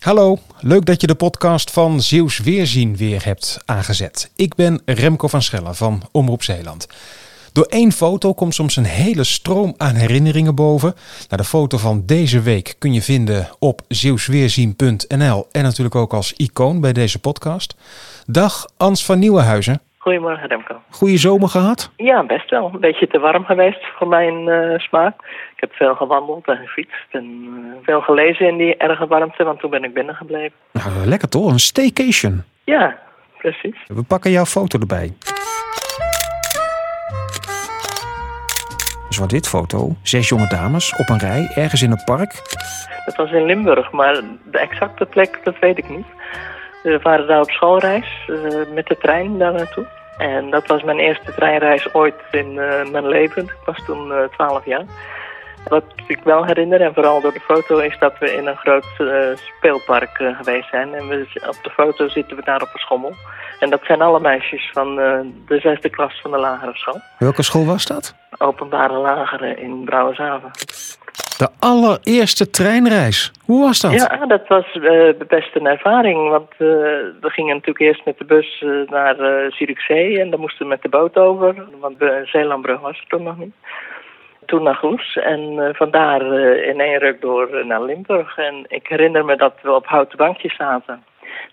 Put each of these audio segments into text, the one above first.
Hallo, leuk dat je de podcast van Zeeuws Weerzien weer hebt aangezet. Ik ben Remco van Schellen van Omroep Zeeland. Door één foto komt soms een hele stroom aan herinneringen boven. Nou, de foto van deze week kun je vinden op zeeuwsweerzien.nl en natuurlijk ook als icoon bij deze podcast. Dag Ans van Nieuwenhuizen. Goedemorgen Remco. Goeie zomer gehad? Ja, best wel. Een beetje te warm geweest voor mijn uh, smaak. Ik heb veel gewandeld en gefietst en uh, veel gelezen in die erge warmte, want toen ben ik binnengebleven. Nou, lekker toch? Een staycation. Ja, precies. We pakken jouw foto erbij. Dus wat dit foto? Zes jonge dames op een rij, ergens in een park. Dat was in Limburg, maar de exacte plek, dat weet ik niet. We waren daar op schoolreis uh, met de trein daar naartoe. En dat was mijn eerste treinreis ooit in uh, mijn leven. Ik was toen uh, 12 jaar. Wat ik wel herinner, en vooral door de foto, is dat we in een groot speelpark geweest zijn. En we, op de foto zitten we daar op een schommel. En dat zijn alle meisjes van de zesde klas van de lagere school. Welke school was dat? Openbare lagere in Brouwershaven. De allereerste treinreis. Hoe was dat? Ja, dat was uh, best een ervaring. Want uh, we gingen natuurlijk eerst met de bus uh, naar Zierikzee. En dan moesten we met de boot over. Want Zeelandbrug was er toen nog niet. Toen naar Goes. En vandaar in één ruk door naar Limburg. En ik herinner me dat we op houten bankjes zaten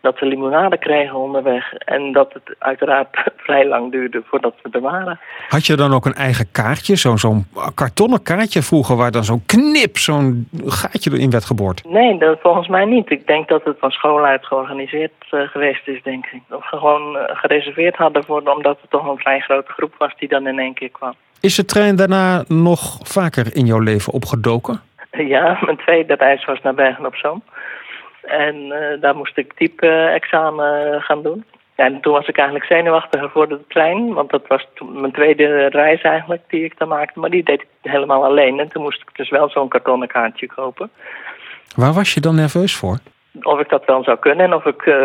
dat we limonade kregen onderweg. En dat het uiteraard vrij lang duurde voordat we er waren. Had je dan ook een eigen kaartje? Zo'n zo kartonnen kaartje vroeger waar dan zo'n knip, zo'n gaatje erin werd geboord? Nee, dat, volgens mij niet. Ik denk dat het van school uit georganiseerd uh, geweest is, denk ik. Of gewoon uh, gereserveerd hadden, voor, omdat het toch een vrij grote groep was die dan in één keer kwam. Is de trein daarna nog vaker in jouw leven opgedoken? Ja, mijn tweede reis was naar Bergen op Zoom. En uh, daar moest ik type-examen gaan doen. En toen was ik eigenlijk zenuwachtiger voor de trein. Want dat was mijn tweede reis eigenlijk die ik dan maakte. Maar die deed ik helemaal alleen. En toen moest ik dus wel zo'n kartonnen kaartje kopen. Waar was je dan nerveus voor? Of ik dat wel zou kunnen en of ik uh,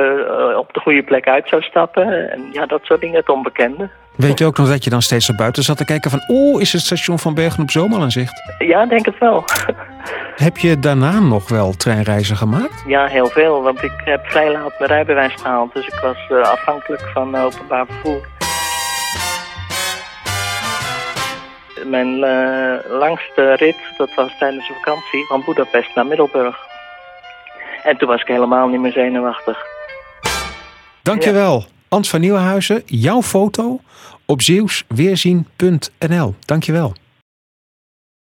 op de goede plek uit zou stappen. En ja, dat soort dingen, het onbekende. Weet je ook nog dat je dan steeds naar buiten zat te kijken van... oeh, is het station van Bergen op Zoom al in zicht? Ja, denk het wel. Heb je daarna nog wel treinreizen gemaakt? Ja, heel veel. Want ik heb vrij laat mijn rijbewijs gehaald. Dus ik was uh, afhankelijk van uh, openbaar vervoer. Mijn langste rit, dat was tijdens de vakantie, van Budapest naar Middelburg. En toen was ik helemaal niet meer zenuwachtig. Dankjewel. Ja. Ans van Nieuwenhuizen, jouw foto op zeeuwsweerzien.nl. Dankjewel.